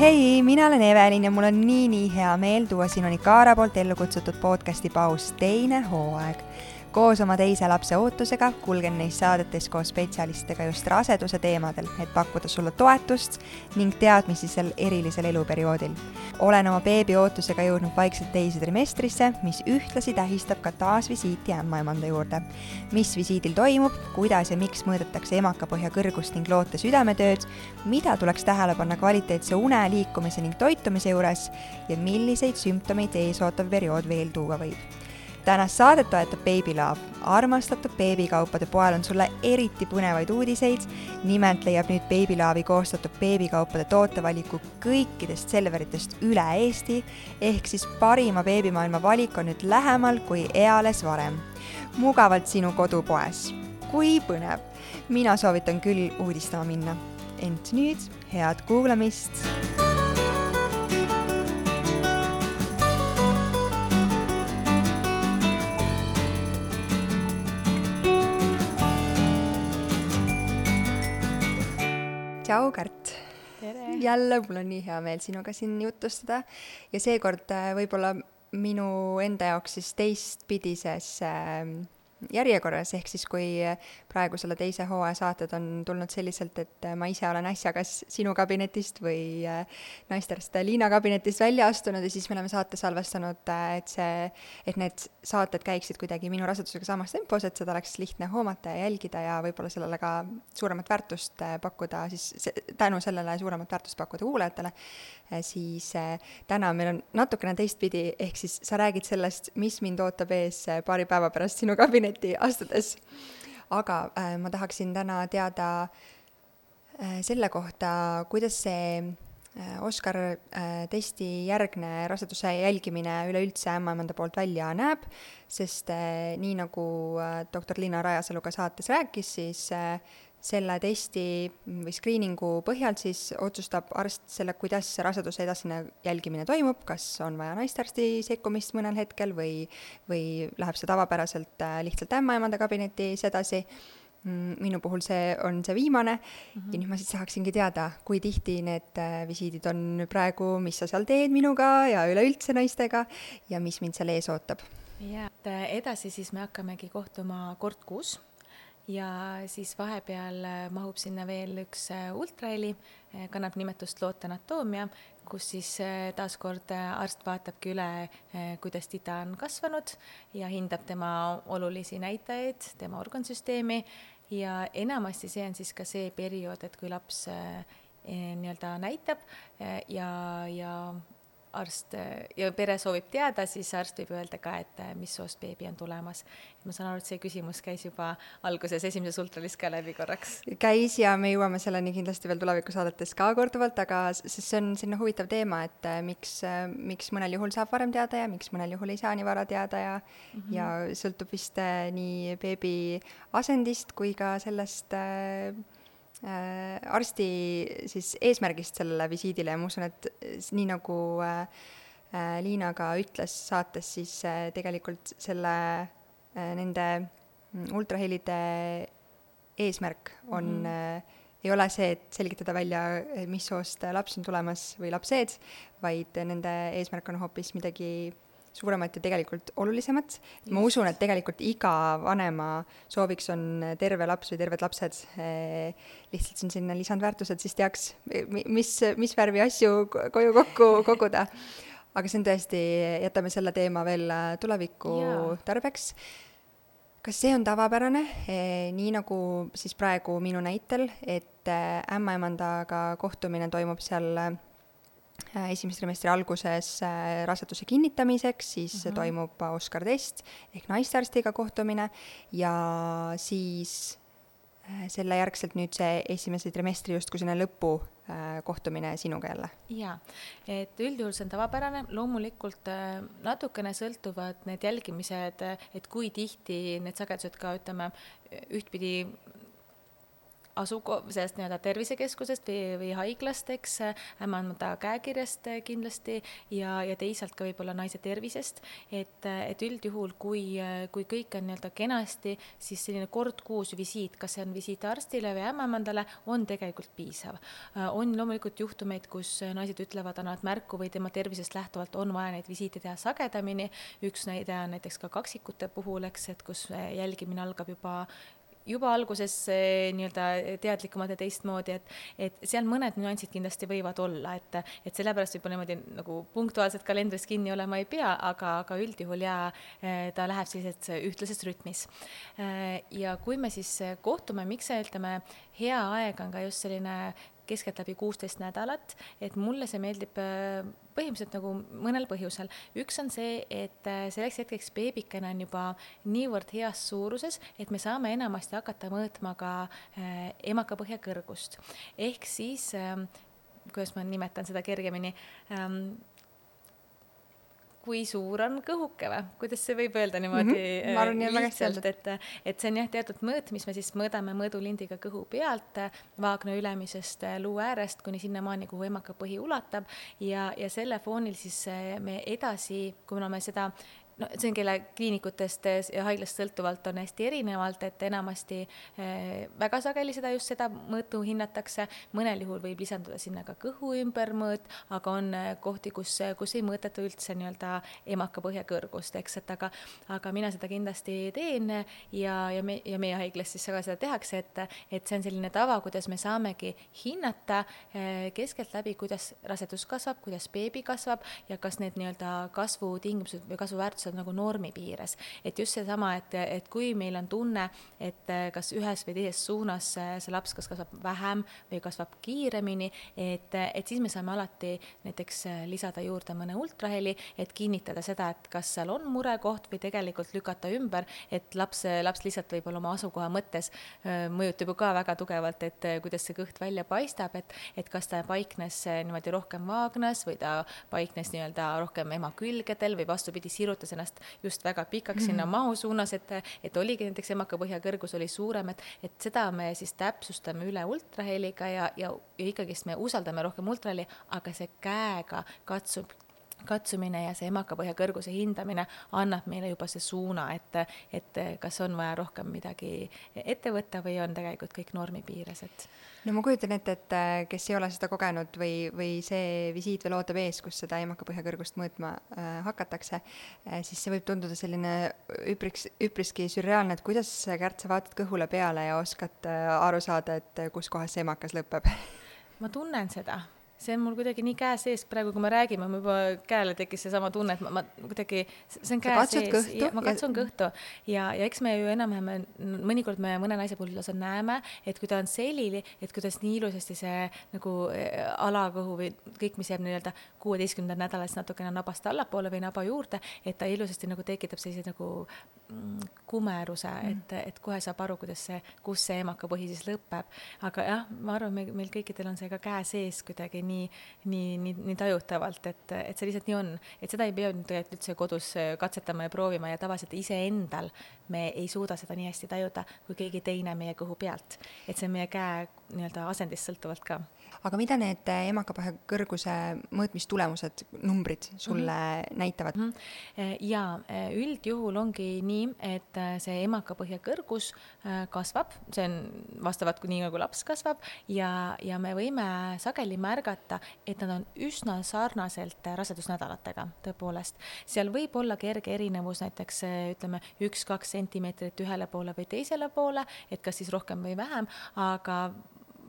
hei, mina olen Evelin ja mul on nii-nii hea meel tuua sinuni Kaara poolt ellu kutsutud podcasti paus teine hooaeg koos oma teise lapse ootusega kulgen neis saadetes koos spetsialistidega just raseduse teemadel, et pakkuda sulle toetust ning teadmisi sel erilisel eluperioodil. olen oma beebi ootusega jõudnud vaikselt teise trimestrisse, mis ühtlasi tähistab ka taasvisiiti ämmaemanda juurde. mis visiidil toimub, kuidas ja miks mõõdetakse emakapõhja kõrgust ning loote südametööd, mida tuleks tähele panna kvaliteetse une, liikumise ning toitumise juures ja milliseid sümptomeid ees ootav periood veel tuua võib tänast saadet toetab Baby Love. armastatud beebikaupade poel on sulle eriti põnevaid uudiseid. nimelt leiab nüüd Baby Love'i koostatud beebikaupade tootevaliku kõikidest Selveritest üle Eesti. ehk siis parima beebimaailma valik on nüüd lähemal kui eales varem. mugavalt sinu kodupoes. kui põnev. mina soovitan küll uudistama minna. ent nüüd head kuulamist tšau, Kärt! jälle, mul on nii hea meel sinuga siin jutustada ja seekord äh, võib-olla minu enda jaoks siis teistpidises äh, järjekorras, ehk siis kui praegu selle teise hooaja saated on tulnud selliselt, et ma ise olen äsja kas sinu kabinetist või äh, naisterahvast Liina kabinetist välja astunud ja siis me oleme saate salvestanud, et see, et need saated käiksid kuidagi minu rasedusega samas tempos, et seda oleks lihtne hoomata ja jälgida ja võib-olla sellele ka suuremat väärtust pakkuda, siis tänu sellele suuremat väärtust pakkuda kuulajatele, siis täna meil on natukene teistpidi, ehk siis sa räägid sellest, mis mind ootab ees paari päeva pärast sinu kabinetis, kabineti astudes. aga ma tahaksin täna teada selle kohta, kuidas see Oskar testi järgne raseduse jälgimine üleüldse ämmaemanda poolt välja näeb, sest nii nagu doktor Liina Rajasalu ka saates rääkis, siis selle testi või screening'u põhjal siis otsustab arst selle, kuidas raseduse edasine jälgimine toimub, kas on vaja naistearsti sekkumist mõnel hetkel või, või läheb see tavapäraselt äh, lihtsalt ämmaemanda kabinetis edasi. Mm, minu puhul see on see viimane mm -hmm. ja nüüd ma siis tahaksingi teada, kui tihti need äh, visiidid on praegu, mis sa seal teed minuga ja üleüldse naistega ja mis mind seal ees ootab? jaa, et äh, edasi siis me hakkamegi kohtuma kord kuus ja siis vahepeal äh, mahub sinna veel üks äh, ultraheli, äh, kannab nimetust loote anatoomia, kus siis taaskord arst vaatabki üle, kuidas tita on kasvanud ja hindab tema olulisi näitajaid, tema organsüsteemi. Ja enamasti see on siis ka see periood, et kui laps nii-öelda näitab ja, ja arst ja pere soovib teada, siis arst võib öelda ka, et äh, mis soost beebi on tulemas. ma saan aru, et see küsimus käis juba alguses esimeses ultralis ka läbi korraks. käis ja me jõuame selleni kindlasti veel tulevikusaadetes ka korduvalt, aga sest see on selline huvitav teema, et äh, miks, äh, miks mõnel juhul saab varem teada ja miks mõnel juhul ei saa nii vara teada ja mm -hmm. ja sõltub vist nii beebi asendist kui ka sellest äh, Äh, arsti siis eesmärgist sellele visiidile ja ma usun, et nii nagu äh, äh, Liina ka ütles saates, siis tegelikult selle, nende mm, ultrahelide eesmärk on mm, -hmm. ei ole see, et selgitada välja, mis soost laps on tulemas või lapsed, vaid nende eesmärk on hoopis midagi suuremat ja tegelikult olulisemat. ma usun, et tegelikult iga vanema sooviks on terve laps või terved lapsed eh,. lihtsalt on selline lisandväärtus, et siis teaks, mis, mis värvi asju koju kokku koguda. aga see on tõesti, jätame selle teema veel tuleviku yeah. tarbeks. kas see on tavapärane eh,, nii nagu siis praegu minu näitel, et eh, ämmaemandaga kohtumine toimub seal Äh, esimese trimestri alguses äh, raseduse kinnitamiseks, siis mm -hmm. toimub Oskar test ehk naistearstiga kohtumine ja siis äh, selle järgselt nüüd see esimese trimestri justkui selline lõpu kohtumine sinuga jälle? jaa, et üldjuhul see on tavapärane, loomulikult natukene sõltuvad need jälgimised, et kui tihti need sagedused ka ütleme, ühtpidi asuko-, sellest nii-öelda tervisekeskusest või, või haiglast, eks, ämmanda käekirjast kindlasti ja, ja teisalt ka võib-olla naise tervisest, et, et üldjuhul, kui, kui kõik on nii-öelda kenasti, siis selline kord kuus visiit, kas see on visiit arstile või ämmaemandale, on tegelikult piisav. on loomulikult juhtumeid, kus naised ütlevad, annavad märku või tema tervisest lähtuvalt on vaja neid visiite teha sagedamini, üks näide on näiteks ka kaksikute puhul, eks, et kus jälgimine algab juba juba alguses nii-öelda teadlikumalt ja teistmoodi, et, et seal mõned nüansid kindlasti võivad olla, et, et sellepärast võib-olla niimoodi nagu punktuaalselt kalendris kinni olema ei pea, aga, aga üldjuhul jaa, ta läheb sellises ühtlases rütmis. ja kui me siis kohtume, miks see, ütleme, hea aeg on ka just selline keskeltläbi kuusteist nädalat, et mulle see meeldib põhimõtteliselt nagu mõnel põhjusel. üks on see, et äh, selleks hetkeks beebikene on juba niivõrd heas suuruses, et me saame enamasti hakata mõõtma ka äh, emakapõhja kõrgust. ehk siis ähm, kuidas ma nimetan seda kergemini ähm,, kui suur on kõhuke või, kuidas see võib öelda niimoodi mm -hmm. arvan, lihtsalt, et, et see on jah, teatud mõõt, mis me siis mõõdame mõõdulindiga kõhu pealt, vaagna ülemisest luu äärest kuni sinnamaani, kuhu emakapõhi ulatab. Ja, ja selle foonil siis me edasi, kuna me seda no see on kelle kliinikutest ja haiglast sõltuvalt on hästi erinevalt, et enamasti eh, väga sageli seda just seda mõõtu hinnatakse, mõnel juhul võib lisanduda sinna ka kõhu ümbermõõt, aga on eh, kohti, kus, kus ei mõõdeta üldse nii-öelda emaka põhja kõrgust, eks, et aga, aga mina seda kindlasti teen ja, ja me, ja meie haiglas siis ka seda tehakse, et, et see on selline tava, kuidas me saamegi hinnata eh, keskeltläbi, kuidas rasedus kasvab, kuidas beebi kasvab ja kas need nii-öelda kasvutingimused või kasvuväärtused on nagu normi piires. et just seesama, et, et kui meil on tunne, et eh, kas ühes või teises suunas see laps kas kasvab vähem või kasvab kiiremini, et, et siis me saame alati näiteks lisada juurde mõne ultraheli, et kinnitada seda, et kas seal on murekoht või tegelikult lükata ümber, et laps, laps lihtsalt võib-olla oma asukoha mõttes mõjutab ju ka väga tugevalt, et kuidas see kõht välja paistab, et, et kas ta paiknes niimoodi rohkem vaagnas või ta paiknes nii-öelda rohkem ema külgedel või vastupidi, sirutas ennast ennast just väga pikaks sinna mhm. mahu suunas, et, et oligi näiteks emakapõhja kõrgus oli suurem, et, et seda me siis täpsustame üle ultraheliga ja, ja, ja ikkagist me usaldame rohkem ultraheli, aga see käega katsub katsumine ja see emakapõhja kõrguse hindamine annab meile juba see suuna, et, et kas on vaja rohkem midagi ette võtta või on tegelikult kõik normi piires, et. no ma kujutan ette, et kes ei ole seda kogenud või, või see visiit veel ootab ees, kus seda emakapõhja kõrgust mõõtma äh, hakatakse äh,, siis see võib tunduda selline üpriks, üpriski sürreaalne, et kuidas, Kärt, sa vaatad kõhule peale ja oskad äh, aru saada, et kus kohas see emakas lõpeb ma tunnen seda see on mul kuidagi nii käe sees praegu, kui me räägime, mul juba käele tekkis seesama tunne, et ma, ma kuidagi, see on käe sees, ma katsun ja... kõhtu ja, ja eks me ju enam-vähem, mõnikord me mõne naise puhul lausa näeme, et kui ta on selili, et kuidas nii ilusasti see nagu eh, alakõhu või kõik, mis jääb nii-öelda kuueteistkümnendal nädalal siis natukene nabast allapoole või naba juurde, et ta ilusasti nagu tekitab sellise nagu mm, kumeruse mm., et, et kohe saab aru, kuidas see, kus see emakapõhi siis lõpeb. aga jah, ma arvan, meil, meil kõikidel on see ka käe sees kuidagi nii, nii, nii, nii tajutavalt, et, et see lihtsalt nii on. et seda ei pea nüüd tegelikult üldse kodus äh, katsetama ja proovima ja tavaliselt iseendal me ei suuda seda nii hästi tajuda kui keegi teine meie kõhu pealt. et see on meie käe nii-öelda asendist sõltuvalt ka aga mida need äh, emakapõhja kõrguse mõõtmistulemused, numbrid sulle mm -hmm. näitavad mm? -hmm. ja üldjuhul ongi nii, et see emakapõhja kõrgus kasvab, see on vastavalt nii nagu laps kasvab ja, ja me võime sageli märgata, et nad on üsna sarnaselt rasedusnädalatega, tõepoolest. seal võib olla kerge erinevus, näiteks ütleme, üks-kaks sentimeetrit ühele poole või teisele poole, et kas siis rohkem või vähem, aga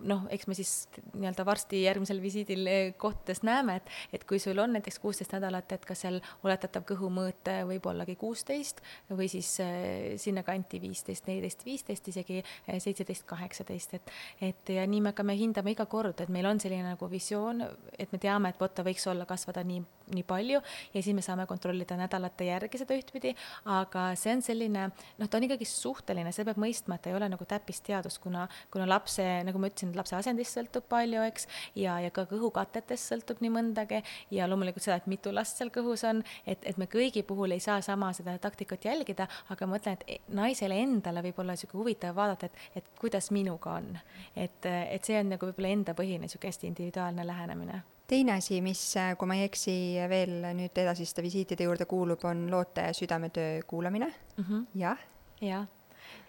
noh, eks me siis nii-öelda varsti järgmisel visiidil eh, kohtades näeme, et, et kui sul on näiteks kuusteist nädalat, et kas seal oletatav kõhumõõt võib ollagi kuusteist või siis äh, sinnakanti viisteist, neliteist, viisteist, isegi eh, seitseteist, kaheksateist, et, et ja nii me hakkame hindama iga kord, et meil on selline nagu visioon, et me teame, et vot ta võiks olla, kasvada nii nii palju ja siis me saame kontrollida nädalate järgi seda ühtpidi, aga see on selline, noh, ta on ikkagi suhteline, seda peab mõistma, et ta ei ole nagu täppisteadus, kuna, kuna lapse, nagu ma ütlesin, lapse asendist sõltub palju, eks, ja, ja ka kõhukatetest sõltub nii mõndagi ja loomulikult seda, et mitu last seal kõhus on, et, et me kõigi puhul ei saa sama seda taktikat jälgida, aga ma mõtlen, et naisele endale võib olla niisugune huvitav vaadata, et, et kuidas minuga on. et, et see on nagu võib-olla endapõhine, niisugune hästi individuaalne lähenemine teine asi, mis, kui ma ei eksi, veel nüüd edasiste visiitide juurde kuulub, on loote südametöö kuulamine mm. -hmm. jah? jah,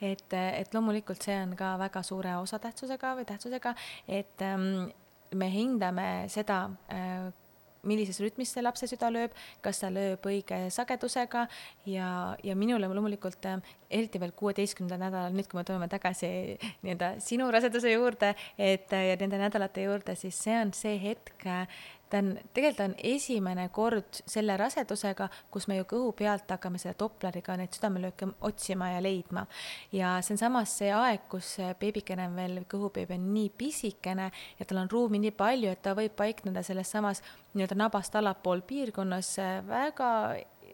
et, et loomulikult see on ka väga suure osatähtsusega või tähtsusega, et ähm, me hindame seda äh,, millises rütmis see lapse süda lööb, kas ta lööb õige sagedusega ja, ja minule loomulikult eriti veel kuueteistkümnendal nädalal, nüüd kui me tuleme tagasi nii-öelda sinu raseduse juurde, et ja nende nädalate juurde, siis see on see hetk, ta on, tegelikult on esimene kord selle rasedusega, kus me ju kõhu pealt hakkame selle Dopleriga neid südamelööke otsima ja leidma. ja see on samas see aeg, kus beebikene on veel, kõhubeebi on nii pisikene ja tal on ruumi nii palju, et ta võib paikneda selles samas nii-öelda nabast allapool piirkonnas väga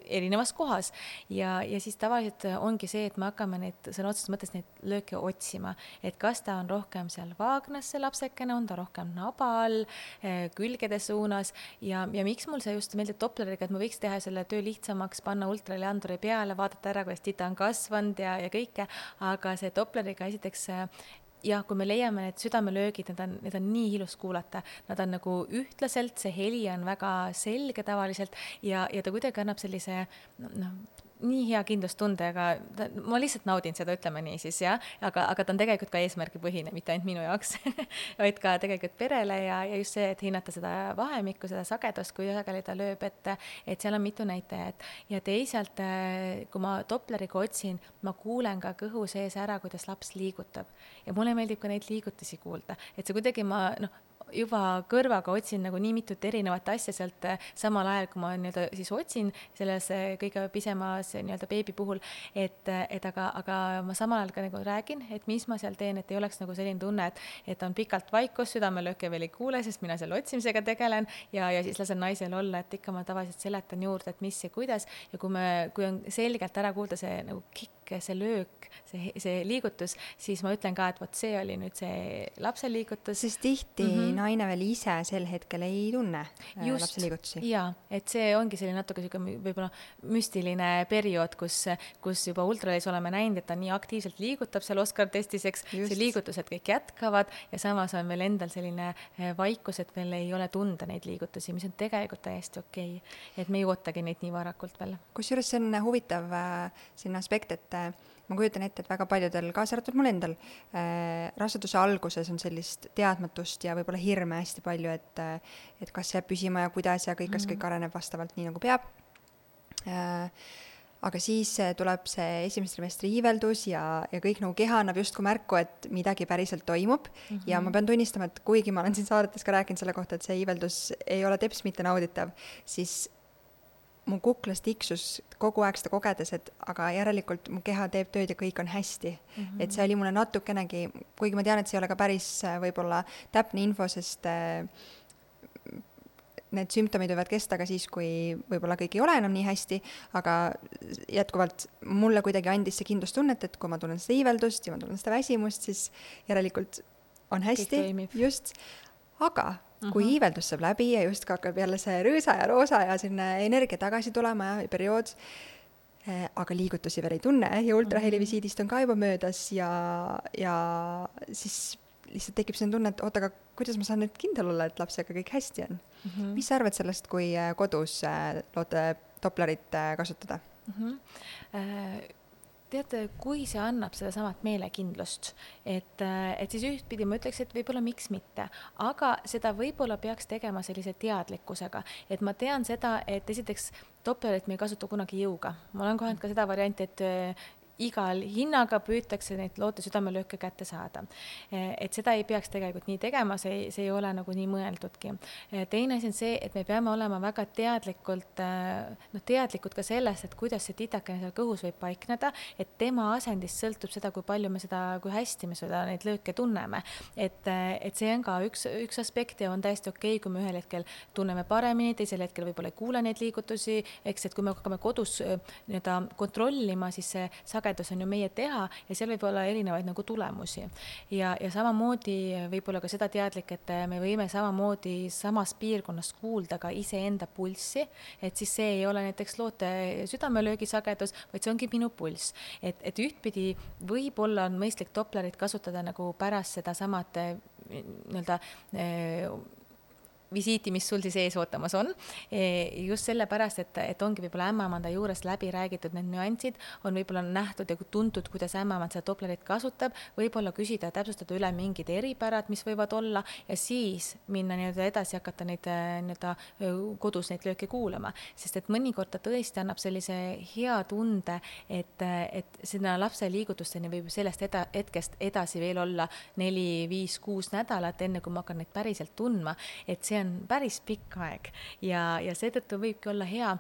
erinevas kohas. Ja, ja siis tavaliselt ongi see, et me hakkame neid sõna otseses mõttes neid lööke otsima, et kas ta on rohkem seal vaagnas, see lapsekene, on ta rohkem naba all, eh, külgede suunas. Ja, ja miks mul see just meeldib Dopleriga, et ma võiks teha selle töö lihtsamaks, panna ultraleanduri peale, vaadata ära, kuidas tita on kasvanud ja, ja kõike, aga see Dopleriga esiteks jah, kui me leiame need südamelöögid, need on, need on nii ilus kuulata, nad on nagu ühtlaselt, see heli on väga selge tavaliselt ja, ja ta kuidagi annab sellise noh, nii hea kindlustunde, aga ta, ma lihtsalt naudin seda, ütleme nii siis jah, aga, aga ta on tegelikult ka eesmärgipõhine, mitte ainult minu jaoks vaid ka tegelikult perele ja, ja just see, et hinnata seda vahemikku, seda sagedust, kui sageli ta lööb, et, et seal on mitu näitajat. ja teisalt, kui ma Dopleriga otsin, ma kuulen ka kõhu sees ära, kuidas laps liigutab. Ja mulle meeldib ka neid liigutusi kuulda, et see kuidagi ma noh, juba kõrvaga otsin nagu nii mitut erinevat asja sealt eh, samal ajal, kui ma nii-öelda siis otsin selles eh, kõige pisemas eh, nii-öelda beebi puhul, et, et aga, aga ma samal ajal ka nagu räägin, et mis ma seal teen, et ei oleks nagu selline tunne, et, et on pikalt vaikus, südamelööke veel ei kuule, sest mina selle otsimisega tegelen. Ja, ja siis lasen naisel olla, et ikka ma tavaliselt seletan juurde, et mis ja kuidas. Ja kui me, kui on selgelt ära kuulda see nagu kikk, see löök, see, see liigutus, siis ma ütlen ka, et vot see oli nüüd see lapse liigutus. sest tihti mm -hmm naine veel ise sel hetkel ei tunne äh, Just, lapse liigutusi. jaa, et see ongi selline natuke niisugune võib-olla müstiline periood, kus, kus juba ultralis oleme näinud, et ta nii aktiivselt liigutab seal Oscar testis, eks, see liigutused kõik jätkavad ja samas on veel endal selline äh, vaikus, et veel ei ole tunda neid liigutusi, mis on tegelikult täiesti okei okay.. et me ei ootagi neid nii varakult veel. kusjuures see on huvitav äh, selline aspekt, et ma kujutan ette, et väga paljudel, kaasa arvatud mul endal äh,, raseduse alguses on sellist teadmatust ja võib-olla hirme hästi palju, et äh, et kas jääb püsima ja kuidas ja kõik, kas mm kõik areneb vastavalt nii, nagu peab äh,. aga siis äh, tuleb see esimese trimestri iiveldus ja, ja kõik nagu keha annab justkui märku, et midagi päriselt toimub mm. -hmm. ja ma pean tunnistama, et kuigi ma olen siin saadetes ka rääkinud selle kohta, et see iiveldus ei ole teps mitte nauditav, siis mu kuklas tiksus kogu aeg seda kogedes, et aga järelikult mu keha teeb tööd ja kõik on hästi mm. -hmm. et see oli mulle natukenegi, kuigi ma tean, et see ei ole ka päris äh, võib-olla täpne info, sest äh, need sümptomid võivad kesta ka siis, kui võib-olla kõik ei ole enam nii hästi, aga jätkuvalt mulle kuidagi andis see kindlustunnet, et kui ma tunnen seda iiveldust ja ma tunnen seda väsimust, siis järelikult on hästi, just, aga Kui mhm. iiveldus saab läbi ja justkui hakkab jälle see rõõsa ja roosa ja selline energia tagasi tulema ja periood, eh, aga liigutusi veel ei tunne ja ultrahelivisiidist on ka juba möödas ja, ja siis lihtsalt tekib selline tunne, et oota, aga kuidas ma saan nüüd kindel olla, et lapsega kõik hästi on uh. -huh. mis sa arvad sellest, kui eh, kodus eh, loote Dopplerit kasutada uh? -huh. Teate, kui see annab sedasamat meelekindlust, et, et siis ühtpidi ma ütleks, et võib-olla miks mitte, aga seda võib-olla peaks tegema sellise teadlikkusega, et ma tean seda, et esiteks Dopperit me ei kasuta kunagi jõuga, ma olen kohanud ka seda varianti, et igal hinnaga püütakse neid loote südamelööke kätte saada. et seda ei peaks tegelikult nii tegema, see, see ei ole nagu nii mõeldudki. teine asi on see, et me peame olema väga teadlikult, noh, teadlikud ka sellest, et kuidas see titakene seal kõhus võib paikneda, et tema asendist sõltub seda, kui palju me seda, kui hästi me seda, neid lööke tunneme. et, et see on ka üks, üks aspekt ja on täiesti okei okay,, kui me ühel hetkel tunneme paremini, teisel hetkel võib-olla ei kuule neid liigutusi, eks, et kui me hakkame kodus nii-öelda kontrollima, siis see sagedus on ju meie teha ja seal võib olla erinevaid nagu tulemusi. ja, ja samamoodi võib-olla ka seda teadlik, et me võime samamoodi samas piirkonnas kuulda ka iseenda pulssi, et siis see ei ole näiteks loote südamelöögi sagedus, vaid see ongi minu pulss. et, et ühtpidi võib-olla on mõistlik Dopplerit kasutada nagu pärast sedasamat nii-öelda visiiti, mis sul siis ees ootamas on. E, just sellepärast, et, et ongi võib-olla ämmamanda juures läbi räägitud need nüansid, on võib-olla nähtud ja tuntud, kuidas ämmamand seda Dopplerit kasutab, võib-olla küsida ja täpsustada üle mingid eripärad, mis võivad olla ja siis minna nii-öelda edasi, hakata neid nii-öelda kodus neid lööke kuulama. sest et mõnikord ta tõesti annab sellise hea tunde, et, et sinna lapse liigutusteni võib sellest eda-, hetkest edasi veel olla neli, viis, kuus nädalat, enne kui ma hakkan neid päriselt tundma, et see see on päris pikk aeg ja, ja seetõttu võibki olla hea,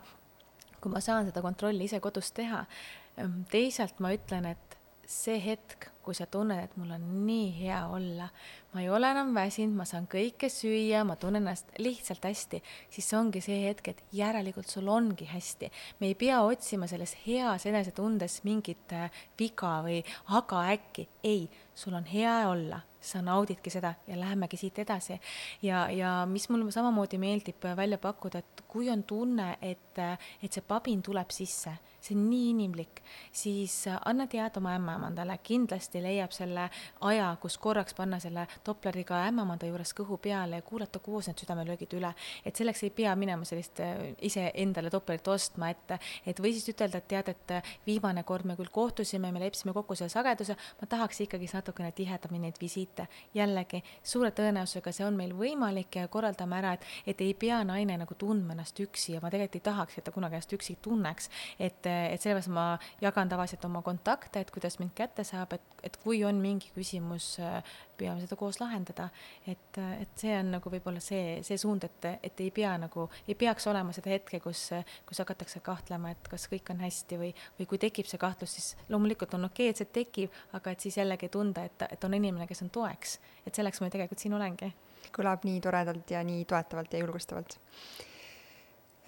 kui ma saan seda kontrolli ise kodus teha. Ehm, teisalt ma ütlen, et see hetk, kui sa tunned, et mul on nii hea olla, ma ei ole enam väsinud, ma saan kõike süüa, ma tunnen ennast lihtsalt hästi, siis see ongi see hetk, et järelikult sul ongi hästi. me ei pea otsima selles heas enesetundes mingit äh, viga või aga äkki, ei, sul on hea olla sa naudidki seda ja lähemegi siit edasi. ja, ja mis mul samamoodi meeldib välja pakkuda, et kui on tunne, et, et see pabin tuleb sisse, see on nii inimlik, siis anna teada oma ämmaemandale, kindlasti leiab selle aja, kus korraks panna selle Doppleriga ämmaemanda juures kõhu peale ja kuulata koos need südamelöögid üle. et selleks ei pea minema sellist äh, iseendale Dopplerit ostma, et, et või siis ütelda, et tead, et viimane kord me küll kohtusime, me leppisime kokku selle sageduse, ma tahaks ikkagi natukene tihedamini neid visiite mitte. jällegi, suure tõenäosusega see on meil võimalik ja korraldame ära, et, et ei pea naine nagu tundma ennast üksi ja ma tegelikult ei tahaks, et ta kunagi ennast üksi tunneks. et, et sellepärast ma jagan tavaliselt oma kontakte, et kuidas mind kätte saab, et, et kui on mingi küsimus, püüame seda koos lahendada. et, et see on nagu võib-olla see, see suund, et, et ei pea nagu, ei peaks olema seda hetke, kus, kus hakatakse kahtlema, et kas kõik on hästi või, või kui tekib see kahtlus, siis loomulikult on okei okay,, et see tekib, aga et siis jällegi tunda, et, et on inimene, kes on toeks. et selleks ma tegelikult siin olengi. kõlab nii toredalt ja nii toetavalt ja julgustavalt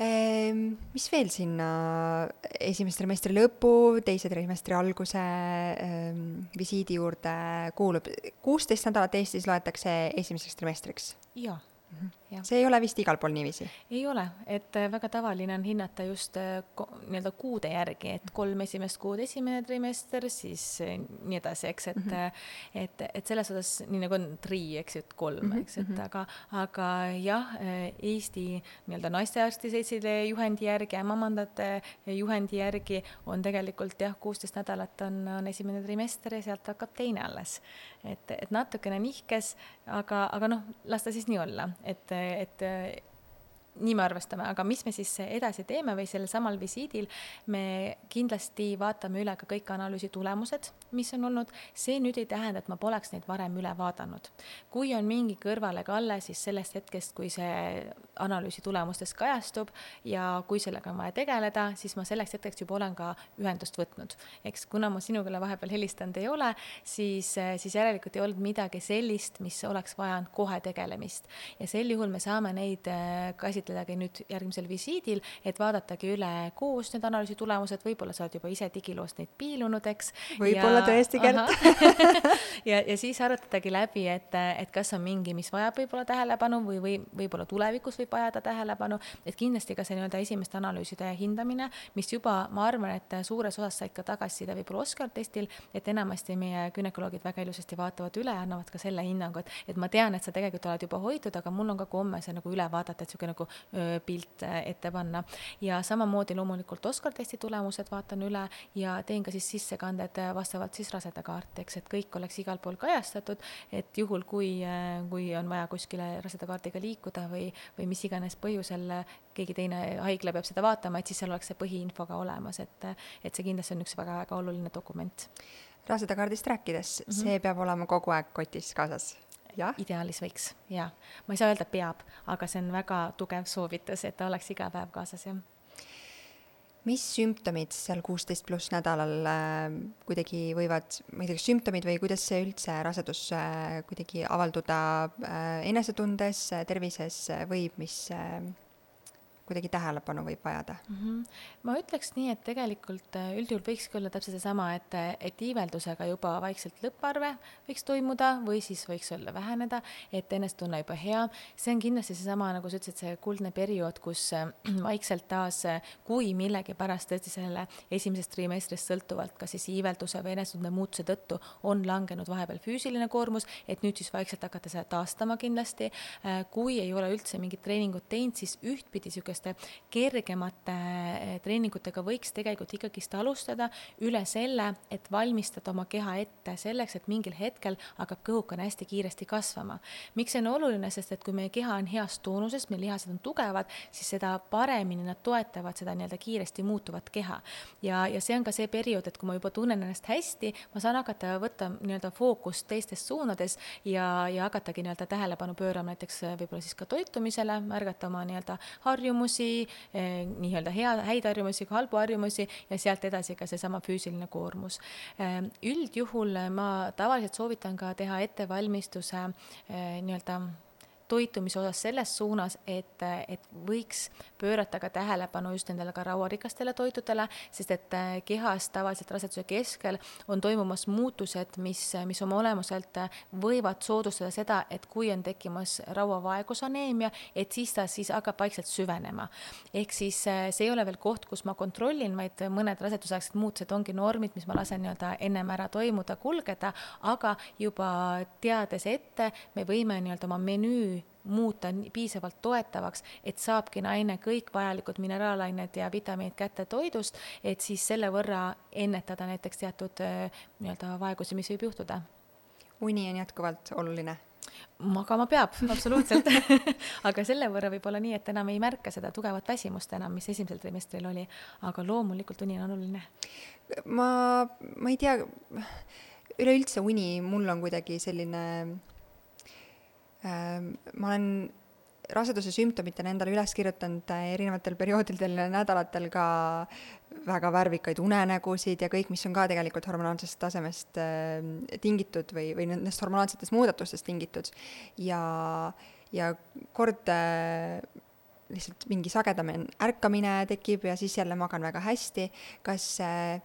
mis veel sinna esimese trimestri lõpu, teise trimestri alguse ähm, visiidi juurde kuulub? kuusteist nädalat Eestis loetakse esimeseks trimestriks? jaa Ja. see ei ole vist igal pool niiviisi? ei ole, et äh, väga tavaline on hinnata just äh, nii-öelda kuude järgi, et kolm esimest kuud esimene trimester, siis äh, nii edasi, eks, et mm, -hmm. et, et selles osas nii nagu on tri, eks ju, et kolm mm, -hmm. eks, et mhm. aga, aga jah, Eesti nii-öelda naistearsti seltsile juhendi järgi, ämmamandate juhendi järgi on tegelikult jah, kuusteist nädalat on, on esimene trimester ja sealt hakkab teine alles. et, et natukene nihkes, aga, aga noh, las ta siis nii olla et, et nii me arvestame, aga mis me siis edasi teeme või sellel samal visiidil me kindlasti vaatame üle ka kõik analüüsi tulemused, mis on olnud. see nüüd ei tähenda, et ma poleks neid varem üle vaadanud. kui on mingi kõrvalekalle, siis sellest hetkest, kui see analüüsi tulemustes kajastub ja kui sellega on vaja tegeleda, siis ma selleks hetkeks juba olen ka ühendust võtnud. eks kuna ma sinuga vahepeal helistanud ei ole, siis, siis järelikult ei olnud midagi sellist, mis oleks vajanud kohe tegelemist ja sel juhul me saame neid käsitleda käsitledagi nüüd järgmisel visiidil, et vaadatagi üle koos need analüüsi tulemused, võib-olla sa oled juba ise digiloost neid piilunud, eks. võib-olla tõesti, Gert ja, ja siis arutadagi läbi, et, et kas on mingi, mis vajab võib-olla tähelepanu või, või võib-olla tulevikus võib vajada tähelepanu, et kindlasti ka see nii-öelda esimeste analüüside hindamine, mis juba, ma arvan, et suures osas said ka tagasiside võib-olla Oscar testil, et enamasti meie gümnakoloogid väga ilusasti vaatavad üle ja annavad ka selle hinnangu, et, et ma tean, et sa tegelikult oled juba hoitud, aga mul on ka komme see nagu üle vaadata, et niisugune nagu pilt ette panna. ja samamoodi loomulikult Oscar testi tulemused vaatan üle ja teen ka siis sissekanded vastavalt saavad siis rasedakaarti, eks, et kõik oleks igal pool kajastatud, et juhul, kui, kui on vaja kuskile rasedakaardiga liikuda või, või mis iganes põhjusel keegi teine haigla peab seda vaatama, et siis seal oleks see põhiinfo ka olemas, et, et see kindlasti on üks väga-väga oluline dokument. rasedakaardist rääkides mm, -hmm. see peab olema kogu aeg kotis kaasas ideaalis võiks, jaa. ma ei saa öelda peab, aga see on väga tugev soovitus, et ta oleks iga päev kaasas, jah mis sümptomid seal kuusteist pluss nädalal äh, kuidagi võivad, ma ei tea, kas sümptomid või kuidas see üldse rasedus äh, kuidagi avalduda äh, enesetundes, tervises võib, mis kuidagi tähelepanu võib vajada mm? -hmm. ma ütleks nii, et tegelikult äh, üldjuhul võikski olla täpselt seesama, et, et iiveldusega juba vaikselt lõpparve võiks toimuda või siis võiks olla väheneda, et enesetunne juba hea. see on kindlasti seesama, nagu sa ütlesid, see kuldne periood, kus äh, vaikselt taas, äh, kui millegipärast tõesti selle esimesest trimestrist sõltuvalt, kas siis iivelduse või enesetunde muutuse tõttu on langenud vahepeal füüsiline koormus, et nüüd siis vaikselt hakata seda taastama kindlasti. kui ei ole üldse mingit treeningut teinud, siis ühtpidi niisugust niisuguste kergemate eh, treeningutega võiks tegelikult ikkagist alustada üle selle, et valmistada oma keha ette selleks, et mingil hetkel hakkab kõhukene hästi kiiresti kasvama. miks see on oluline, sest et kui meie keha on heas toonuses, meie lihased on tugevad, siis seda paremini nad toetavad seda nii-öelda kiiresti muutuvat keha. ja, ja see on ka see periood, et kui ma juba tunnen ennast hästi, ma saan hakata võtta nii-öelda fookust teistes suunades ja, ja hakatagi nii-öelda tähelepanu pöörama näiteks võib-olla siis ka toitumisele, märgata oma nii-öelda harjumusi, harjumusi, eh, nii-öelda hea, häid harjumusi kui halbu harjumusi ja sealt edasi ka seesama füüsiline koormus. Eh, üldjuhul ma tavaliselt soovitan ka teha ettevalmistuse eh, nii-öelda toitumise osas selles suunas, et, et võiks pöörata ka tähelepanu just nendele ka rauarikastele toitudele, sest et äh, kehas tavaliselt raseduse keskel on toimumas muutused, mis, mis oma olemuselt võivad soodustada seda, et kui on tekkimas rauavaegusaneemia, et siis ta siis hakkab vaikselt süvenema. ehk siis äh, see ei ole veel koht, kus ma kontrollin, vaid mõned rasedusaegsed muutused ongi normid, mis ma lasen nii-öelda ennem ära toimuda, kulgeda, aga juba teades ette, me võime nii-öelda oma menüü muuta piisavalt toetavaks, et saabki naine kõik vajalikud mineraalained ja vitamiinid kätte toidust, et siis selle võrra ennetada näiteks teatud nii-öelda vaegusi, mis võib juhtuda. uni on jätkuvalt oluline? magama peab, absoluutselt aga selle võrra võib olla nii, et enam ei märka seda tugevat väsimust enam, mis esimesel trimestril oli, aga loomulikult uni on oluline. ma, ma ei tea, üleüldse uni mul on kuidagi selline ma olen raseduse sümptomitena endale üles kirjutanud äh, erinevatel perioodidel ja nädalatel ka väga värvikaid unenägusid ja kõik, mis on ka tegelikult hormonaalsest tasemest äh, tingitud või, või nendest hormonaalsetest muudatustest tingitud. ja, ja kord äh, lihtsalt mingi sagedam ärkamine tekib ja siis jälle magan väga hästi. kas äh,,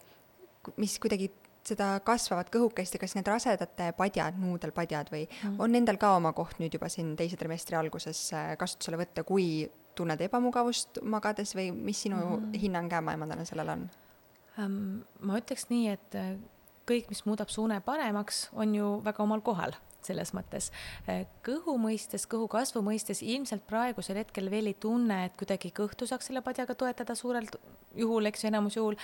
mis kuidagi seda kasvavat kõhukest ja kas need rasedate padjad, nuudelpadjad või mm. on nendel ka oma koht nüüd juba siin teise trimestri alguses äh, kasutusele võtta, kui tunned ebamugavust magades või mis sinu mm. hinnang ämmaemandana sellele on um,? ma ütleks nii, et äh, kõik, mis muudab suune paremaks, on ju väga omal kohal selles mõttes. Eh, kõhu mõistes, kõhu kasvu mõistes ilmselt praegusel hetkel veel ei tunne, et kuidagi kõhtu saaks selle padjaga toetada suurel juhul, eks ju, enamus juhul,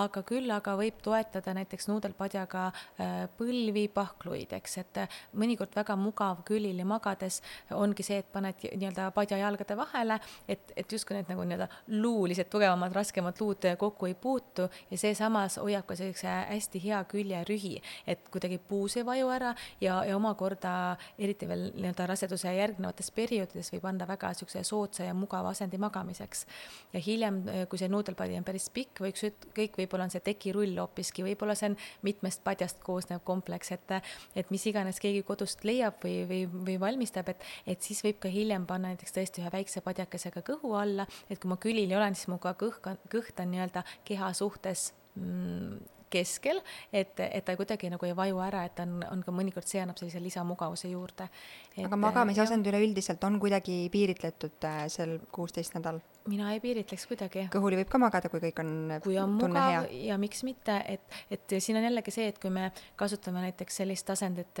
aga küll aga võib toetada näiteks nuudelpadjaga eh, põlvi, pahkluid, eks, et eh, mõnikord väga mugav külili magades ongi see, et paned nii-öelda padja jalgade vahele, et, et justkui need nagu nii-öelda luulised, tugevamad, raskemad luud kokku ei puutu. Ja see samas hoiab ka sellise hästi hea küljerühi, et kuidagi puus ei vaju ära ja, ja omakorda omakorda eriti veel nii-öelda raseduse järgnevates perioodides võib anda väga niisuguse soodsa ja mugava asendi magamiseks. ja hiljem, kui see nuudelpadi on päris pikk, võiks kõik, võib-olla on see tekirull hoopiski, võib-olla see on mitmest padjast koosnev kompleks, et et mis iganes keegi kodust leiab või, või, või valmistab, et, et siis võib ka hiljem panna näiteks tõesti ühe väikse padjakesega kõhu alla, et kui ma külili olen, siis mu ka kõhk, kõht on nii-öelda keha suhtes mm, keskel, et, et ta kuidagi nagu ei vaju ära, et on, on ka mõnikord, see annab sellise lisamugavuse juurde. aga magamisasend üleüldiselt on kuidagi piiritletud äh, sel kuusteist nädal? mina ei piiritleks kuidagi. kõhuli võib ka magada, kui kõik on kui on mugav hea. ja miks mitte, et, et siin on jällegi see, et kui me kasutame näiteks sellist asendit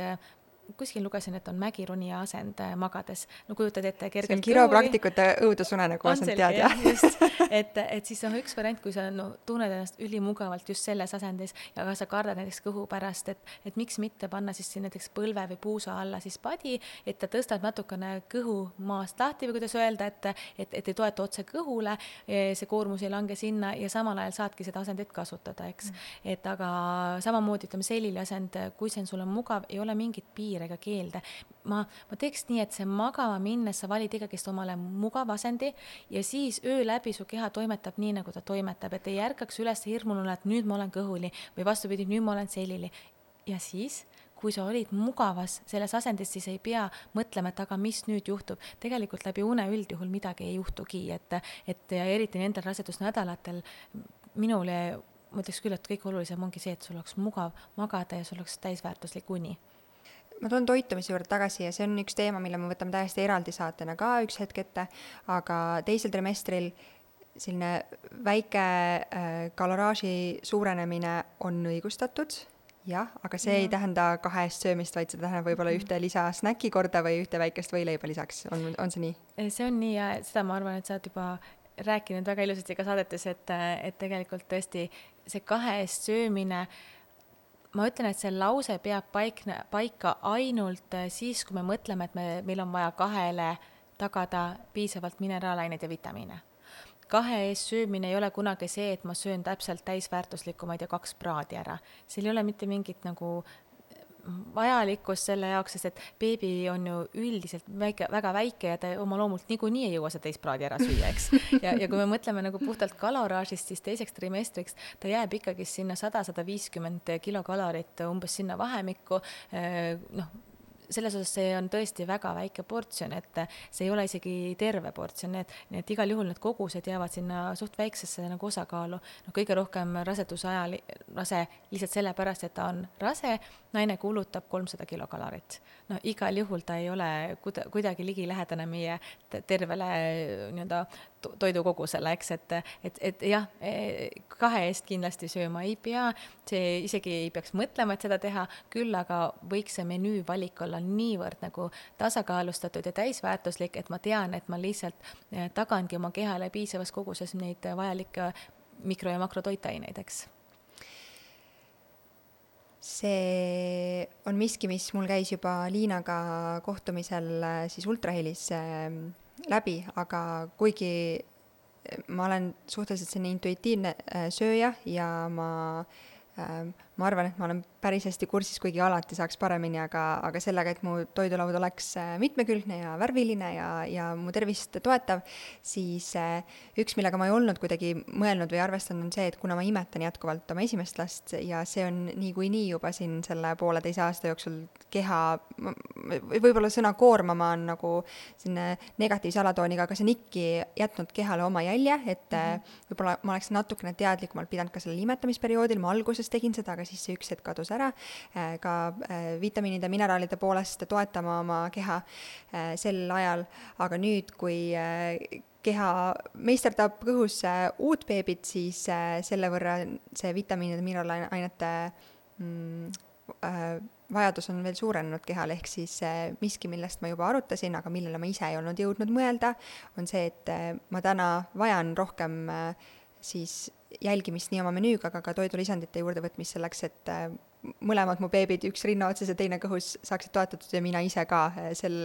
kuskil lugesin, et on mägironija asend äh, magades, no kujutad ette kergelt see on kiropraktikute õudusunenägu asend, tead jah? just, et, et siis on üks variant, kui sa no tunned ennast ülimugavalt just selles asendis ja ka sa kardad näiteks kõhu pärast, et, et miks mitte panna siis näiteks põlve või puusa alla siis padi, et ta tõstab natukene kõhu maast lahti või kuidas öelda, et, et, et ei toeta otse kõhule, see koormus ei lange sinna ja samal ajal saadki seda asendit kasutada, eks. Mm.. et aga samamoodi ütleme, selili asend, kui see on sulle mugav, ei ole mingit piiri piire ega keelde. ma, ma teeks nii, et see magama minnes sa valid ikkagist omale mugava asendi ja siis öö läbi su keha toimetab nii, nagu ta toimetab, et ei ärkaks üles hirmununa, et nüüd ma olen kõhuli või vastupidi, nüüd ma olen selili. ja siis kui sa olid mugavas selles asendis, siis ei pea mõtlema, et aga mis nüüd juhtub. tegelikult läbi une üldjuhul midagi ei juhtugi, et, et ja eriti nendel rasedusnädalatel minule ma ütleks küll, et kõige olulisem ongi see, et sul oleks mugav magada ja sul oleks täisväärtuslik uni ma tulen toitumise juurde tagasi ja see on üks teema, mille me võtame täiesti eraldi saatena ka üks hetk ette, aga teisel trimestril selline väike äh, kaloraaži suurenemine on õigustatud, jah, aga see ja. ei tähenda kahest söömist, vaid see tähendab võib-olla mhm. ühte lisa snäki korda või ühte väikest võileiba lisaks, on, on see nii? see on nii ja seda ma arvan, et sa oled juba rääkinud väga ilusasti ka saadetes, et, et tegelikult tõesti see kahe eest söömine äh, ma ütlen, et see lause peab paikne, paika ainult äh, siis, kui me mõtleme, et me, meil on vaja kahele tagada piisavalt mineraalaineid ja vitamiine. kahe eest söömine ei ole kunagi see, et ma söön täpselt täisväärtuslikku, ma ei tea, kaks praadi ära. seal ei ole mitte mingit nagu vajalikkus selle jaoks, sest et beebi on ju üldiselt väike, väga väike ja ta oma loomult niikuinii ei jõua seda teist praadi ära süüa, eks. ja, ja kui me mõtleme nagu puhtalt kaloraažist, siis teiseks trimestriks ta jääb ikkagi sinna sada, sada viiskümmend kilokalorit umbes sinna vahemikku, noh, selles osas see on tõesti väga väike portsjon, et see ei ole isegi terve portsjon, et, nii et igal juhul need kogused jäävad sinna suht väiksesse nagu osakaalu. noh, kõige rohkem raseduse ajal rase lihtsalt sellepärast, et ta on rase, naine kulutab kolmsada kilokalorit. no igal juhul ta ei ole kuda-, kuidagi ligilähedane meie tervele nii-öelda toidukogusele, eks, et, et, et jah, e, kahe eest kindlasti sööma ei pea, see isegi ei peaks mõtlema, et seda teha, küll aga võiks see menüüvalik olla niivõrd nagu tasakaalustatud ja täisväärtuslik, et ma tean, et ma lihtsalt e, tagangi oma kehale piisavas koguses neid vajalikke mikro- ja makrotoitaineid, eks see on miski, mis mul käis juba Liinaga kohtumisel siis ultrahelis läbi, aga kuigi ma olen suhteliselt selline intuitiivne äh, sööja ja ma äh, ma arvan, et ma olen päris hästi kursis, kuigi alati saaks paremini, aga, aga sellega, et mu toidulaud oleks äh, mitmekülgne ja värviline ja, ja mu tervist toetav, siis äh, üks, millega ma ei olnud kuidagi mõelnud või arvestanud, on see, et kuna ma imetan jätkuvalt oma esimest last ja see on niikuinii juba siin selle pooleteise aasta jooksul keha, võib-olla sõna koormama on nagu selline negatiivse alatooniga, aga see on ikka jätnud kehale oma jälje, et mm -hmm. võib-olla ma oleks natukene teadlikumalt pidanud ka sellel imetamisperioodil, ma alguses tegin seda, aga siis see üks hetk kadus ära, äh, ka äh, vitamiinide, mineraalide poolest toetama oma keha äh, sel ajal, aga nüüd, kui keha meisterdab kõhus uut beebit, siis selle võrra see vitamiinide, mineraalainete mm, vajadus on veel suurenenud kehal, ehk siis miski, millest ma juba arutasin, aga millele ma ise ei olnud jõudnud mõelda, on see, et ma täna vajan rohkem siis jälgimist nii oma menüüga, aga ka toidulisandite juurdevõtmist selleks, et äh, mõlemad mu beebid, üks rinna otsas ja teine kõhus, saaksid toetatud ja mina ise ka äh, sel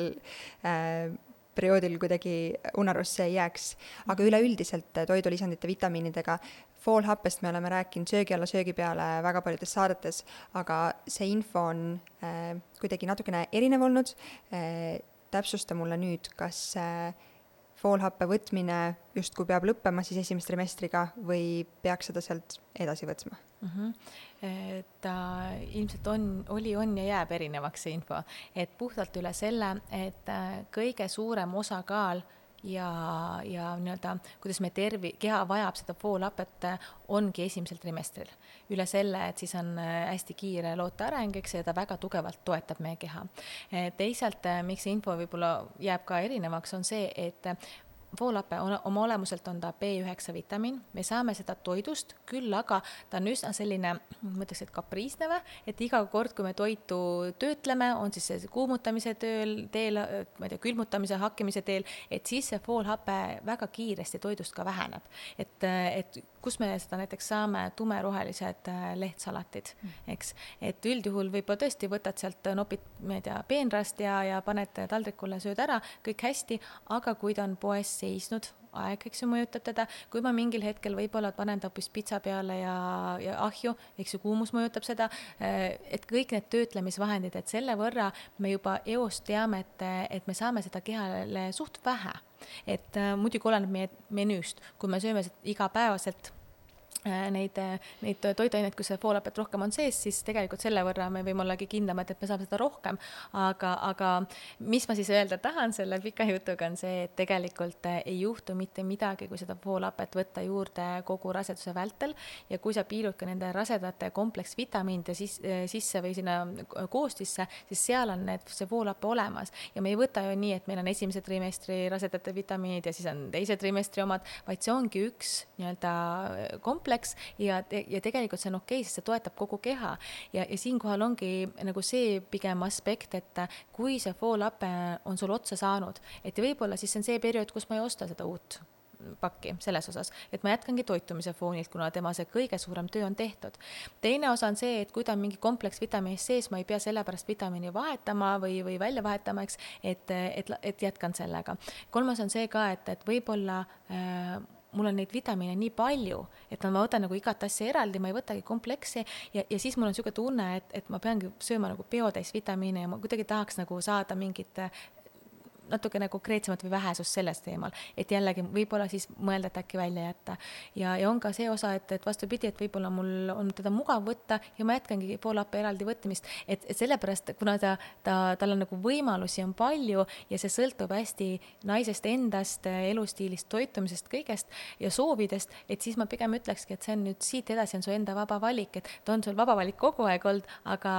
äh, perioodil kuidagi unarusse ei jääks. aga üleüldiselt äh, toidulisandite vitamiinidega, foolhappest me oleme rääkinud söögi alla, söögi peale väga paljudes saadetes, aga see info on äh, kuidagi natukene erinev olnud äh,. täpsusta mulle nüüd, kas äh, foolhappe võtmine justkui peab lõppema siis esimese trimestriga või peaks seda sealt edasi võtma mm? -hmm. ta ilmselt on, oli, on ja jääb erinevaks see info, et puhtalt üle selle, et äh, kõige suurem osakaal ja, ja nii-öelda, kuidas meie tervi-, keha vajab seda foolhapet, ongi esimesel trimestril. üle selle, et siis on äh, hästi kiire loote areng, eks, ja ta väga tugevalt toetab meie keha. teisalt, miks see info võib-olla jääb ka erinevaks, on see, et voolape on oma olemuselt on ta B9 vitamiin, me saame seda toidust, küll aga ta on üsna selline, ma ütleks, et kapriisne või, et iga kord, kui me toitu töötleme, on siis see kuumutamise tööl, teel, ma ei tea, külmutamise, hakkimise teel, et siis see foolhape väga kiiresti toidust ka väheneb. et, et kus me seda näiteks saame, tumerohelised äh, lehtsalatid, mm. eks, et üldjuhul võib-olla tõesti võtad sealt, nopid, ma ei tea, peenrast ja, ja paned taldrikule, sööd ära, kõik hästi, aga kui ta on poes seisnud, aeg, eks ju, mõjutab teda, kui ma mingil hetkel võib-olla panen ta hoopis pitsa peale ja, ja ahju, eks ju, kuumus mõjutab seda, äh, et kõik need töötlemisvahendid, et selle võrra me juba eos teame, et, et me saame seda kehale suht vähe et äh, muidugi oleneb meie menüüst, kui me sööme igapäevaselt Äh, neid, äh, neid toiduaineid, kus see foolhapet rohkem on sees, siis tegelikult selle võrra me võime ollagi kindlamad, et me saame seda rohkem. aga, aga mis ma siis öelda tahan selle pika jutuga, on see, et tegelikult äh, ei juhtu mitte midagi, kui seda foolhapet võtta juurde kogu raseduse vältel ja kui sa piilud ka nende rasedate kompleksvitamiinide sis, sisse või sinna koostisse, siis seal on need, see foolhape olemas ja me ei võta ju nii, et meil on esimese trimestri rasedate vitamiinid ja siis on teise trimestri omad, vaid see ongi üks nii-öelda kompleks, kompleks ja, ja tegelikult see on okei okay,, sest see toetab kogu keha. ja, ja siinkohal ongi nagu see pigem aspekt, et kui see foolape on sul otsa saanud, et võib-olla siis see on see periood, kus ma ei osta seda uut pakki selles osas, et ma jätkangi toitumise foonilt, kuna tema see kõige suurem töö on tehtud. teine osa on see, et kui ta on mingi kompleksvitamiinis sees, ma ei pea sellepärast vitamiini vahetama või, või välja vahetama, eks, et, et, et jätkan sellega. kolmas on see ka, et, et võib-olla äh, mul on neid vitamiine nii palju, et ma võtan nagu igat asja eraldi, ma ei võtagi kompleksi ja, ja siis mul on niisugune tunne, et, et ma peangi sööma nagu biotäis vitamiine ja ma kuidagi tahaks nagu saada mingit natukene konkreetsemat või vähesust sellest teemal, et jällegi võib-olla siis mõelda, et äkki välja jätta. ja, ja on ka see osa, et, et vastupidi, et võib-olla mul on teda mugav võtta ja ma jätkangi poolappe eraldi võtmist, et, et sellepärast, kuna ta, ta, tal on nagu võimalusi on palju ja see sõltub hästi naisest endast, elustiilist, toitumisest, kõigest ja soovidest, et siis ma pigem ütlekski, et see on nüüd siit edasi on su enda vaba valik, et ta on sul vaba valik kogu aeg olnud, aga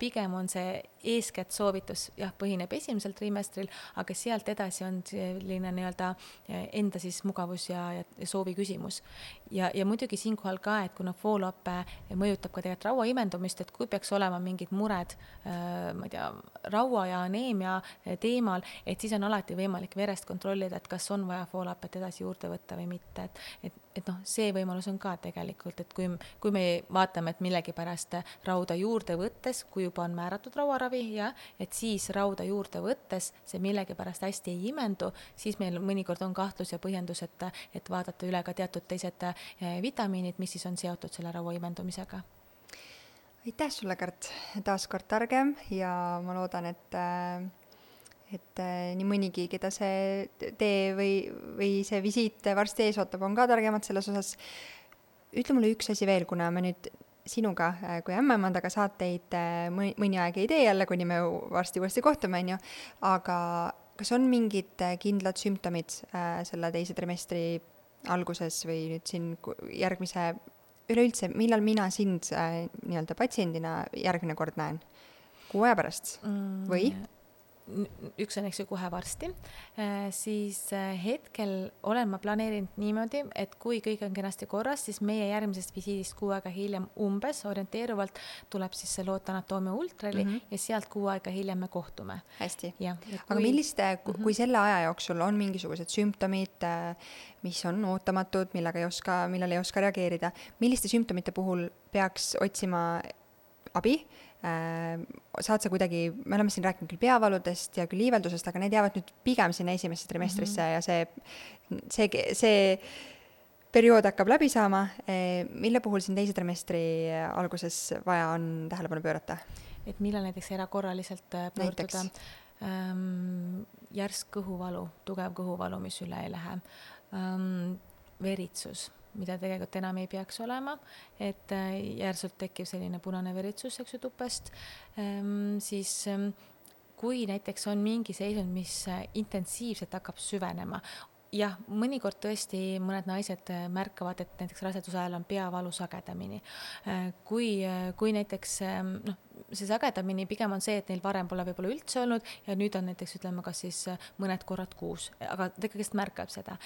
pigem on see eeskätt soovitus, jah, põhineb esimesel trimestril, aga sealt edasi on selline nii-öelda eh, enda siis mugavus ja, ja soovi küsimus. Ja, ja muidugi siinkohal ka, et kuna foolappe mõjutab ka tegelikult raua imendumist, et kui peaks olema mingid mured, eh, ma ei tea, raua ja aneemia teemal, et siis on alati võimalik verest kontrollida, et kas on vaja foolapet edasi juurde võtta või mitte, et, et et noh, see võimalus on ka tegelikult, et kui, kui me vaatame, et millegipärast rauda juurde võttes, kui juba on määratud rauaravi, jah, et siis rauda juurde võttes see millegipärast hästi ei imendu, siis meil mõnikord on kahtlus ja põhjendus, et, et vaadata üle ka teatud teised vitamiinid, mis siis on seotud selle raua imendumisega aitäh sulle, Kärt, taas kord targem ja ma loodan, et et äh, nii mõnigi, keda see tee või, või see visiit varsti ees ootab, on ka targemad selles osas. ütle mulle üks asi veel, kuna me nüüd sinuga äh, kui ämmaemandaga saateid mõni, mõni aeg ei tee jälle, kuni me varsti uuesti kohtume, on ju, aga kas on mingid kindlad sümptomid selle teise trimestri alguses või nüüd siin järgmise, üleüldse, millal mina sind äh, nii-öelda patsiendina järgmine kord näen? kuu aja pärast mm, või? Üks on, eks ju, kohe varsti, äh, siis äh, hetkel olen ma planeerinud niimoodi, et kui kõik on kenasti korras, siis meie järgmisest visiidist kuu aega hiljem umbes orienteeruvalt tuleb siis see lootanatoomia ultrali mm -hmm. ja sealt kuu aega hiljem me kohtume. hästi. Kui... aga milliste, -hmm. kui selle aja jooksul on mingisugused sümptomid, äh, mis on ootamatud, millega ei oska, millele ei oska reageerida, milliste sümptomite puhul peaks otsima abi saad sa kuidagi, me oleme siin rääkinud küll peavaludest ja küll iiveldusest, aga need jäävad nüüd pigem sinna esimesse trimestrisse mm -hmm. ja see, see, see periood hakkab läbi saama, äh, mille puhul siin teise trimestri alguses vaja on tähelepanu pöörata? et millal näiteks erakorraliselt äh, pöörduda? Ähm, järsk kõhuvalu, tugev kõhuvalu, mis üle ei lähe ähm,, veritsus mida tegelikult enam ei peaks olema, et äh, järsult tekib selline punane veritsus, eks ju, tupest, ehm, siis ehm, kui näiteks on mingi seisund, mis äh, intensiivselt hakkab süvenema, jah, mõnikord tõesti mõned naised äh, märkavad, et näiteks raseduse ajal on peavalu sagedamini. Kui, kui näiteks ähm, noh, see sagedamini pigem on see, et neil varem pole võib-olla üldse olnud ja nüüd on näiteks ütleme, kas siis mõned korrad kuus, aga ta ikkagist märkab seda.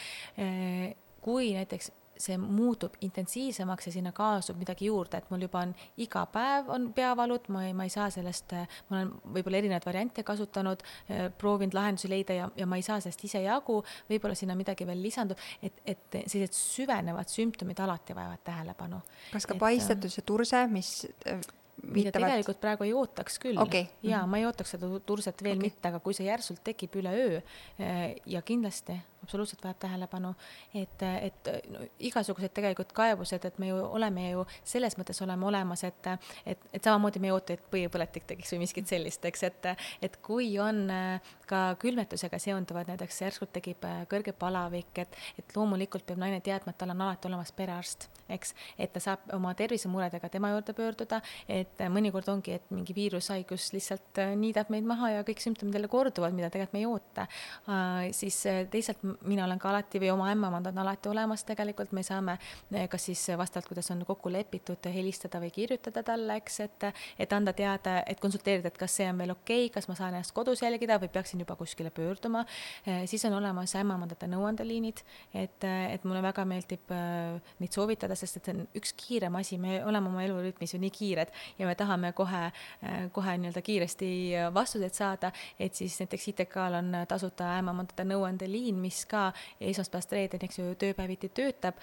kui näiteks see muutub intensiivsemaks ja sinna kaasub midagi juurde, et mul juba on iga päev on peavalud, ma ei, ma ei saa sellest, ma olen võib-olla erinevaid variante kasutanud, proovinud lahendusi leida ja, ja ma ei saa sellest ise jagu, võib-olla sinna midagi veel lisandub, et, et sellised süvenevad sümptomid alati vajavad tähelepanu. kas ka et, paistetus ja turse, mis mida tegelikult praegu ei ootaks küll okay.. jaa, ma ei ootaks seda turset veel okay. mitte, aga kui see järsult tekib üleöö ja kindlasti absoluutselt vajab tähelepanu, et, et no, igasugused tegelikult kaebused, et me ju oleme ju selles mõttes oleme olemas, et, et, et samamoodi me ei oota, et põipõletik tekiks või miskit sellist, eks, et, et kui on eh, ka külmetusega seonduvad, näiteks järsku tekib eh, kõrge palavik, et, et loomulikult peab naine teadma, et tal on alati olemas perearst, eks, et ta saab oma tervisemuredega tema juurde pöörduda, et et mõnikord ongi, et mingi viirushaigus lihtsalt äh, niidab meid maha ja kõik sümptomid jälle korduvad, mida tegelikult me ei oota. Äh, siis äh, teisalt mina olen ka alati või oma ämmemad on alati olemas tegelikult, me saame kas siis vastavalt, kuidas on kokku lepitud, helistada või kirjutada talle, eks, et, et anda teada, et konsulteerida, et kas see on veel okei okay,, kas ma saan ennast kodus jälgida või peaksin juba kuskile pöörduma. siis on olemas ämmemandade nõuandeliinid, et, et mulle väga meeldib neid soovitada, sest et see on üks kiirem asi, me oleme oma elurütmis ju nii kiired ja me tahame kohe, kohe nii-öelda kiiresti vastuseid saada, et siis näiteks ITK-l on tasuta ämmaemandade nõuandeliin, mis ka esmaspäevast reedeni, eks ju, tööpäeviti töötab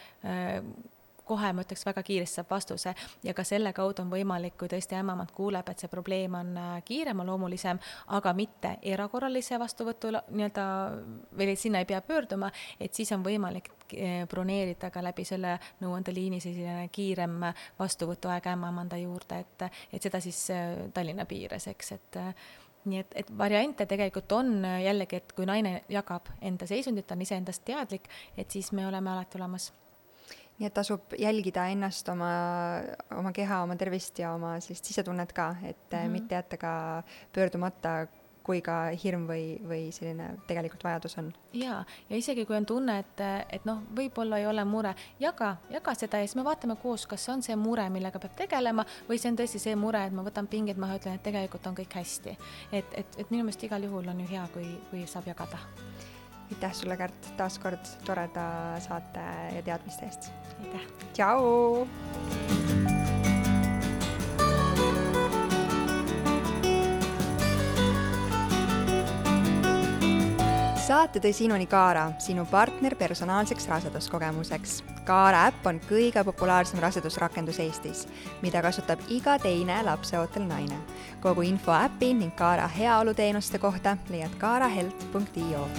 kohe ma ütleks väga kiiresti saab vastuse. Ja ka selle kaudu on võimalik, kui tõesti ämmaemand kuuleb, et see probleem on kiireloomulisem, aga mitte erakorralise vastuvõtu nii-öelda või sinna ei pea pöörduma, et siis on võimalik Eh, broneerida ka läbi selle nõuandeliini selline kiirem vastuvõtuaeg ämmaemanda juurde, et, et seda siis Tallinna piires, eks, et nii et, et variante tegelikult on jällegi, et kui naine jagab enda seisundit, on iseendast teadlik, et siis me oleme alati olemas nii et tasub jälgida ennast, oma, oma keha, oma tervist ja oma sellist sisetunnet ka, et mm -hmm. mitte jätta ka pöördumata kui ka hirm või, või selline tegelikult vajadus on. jaa, ja isegi kui on tunne, et, et noh, võib-olla ei ole mure, jaga, jaga seda ja siis me vaatame koos, kas see on see mure, millega peab tegelema või see on tõesti see mure, et ma võtan pinged maha, ütlen, et tegelikult on kõik hästi. et, et, et minu meelest igal juhul on ju hea, kui, kui saab jagada. aitäh sulle, Kärt, taas kord toreda saate ja teadmiste eest. aitäh. tšau. Saate tõi sinuni Kaara, sinu partner personaalseks raseduskogemuseks. Kaara äpp on kõige populaarsem rasedusrakendus Eestis, mida kasutab iga teine lapseootel naine. kogu info äpi ning Kaara heaoluteenuste kohta leiad kaarahealth.io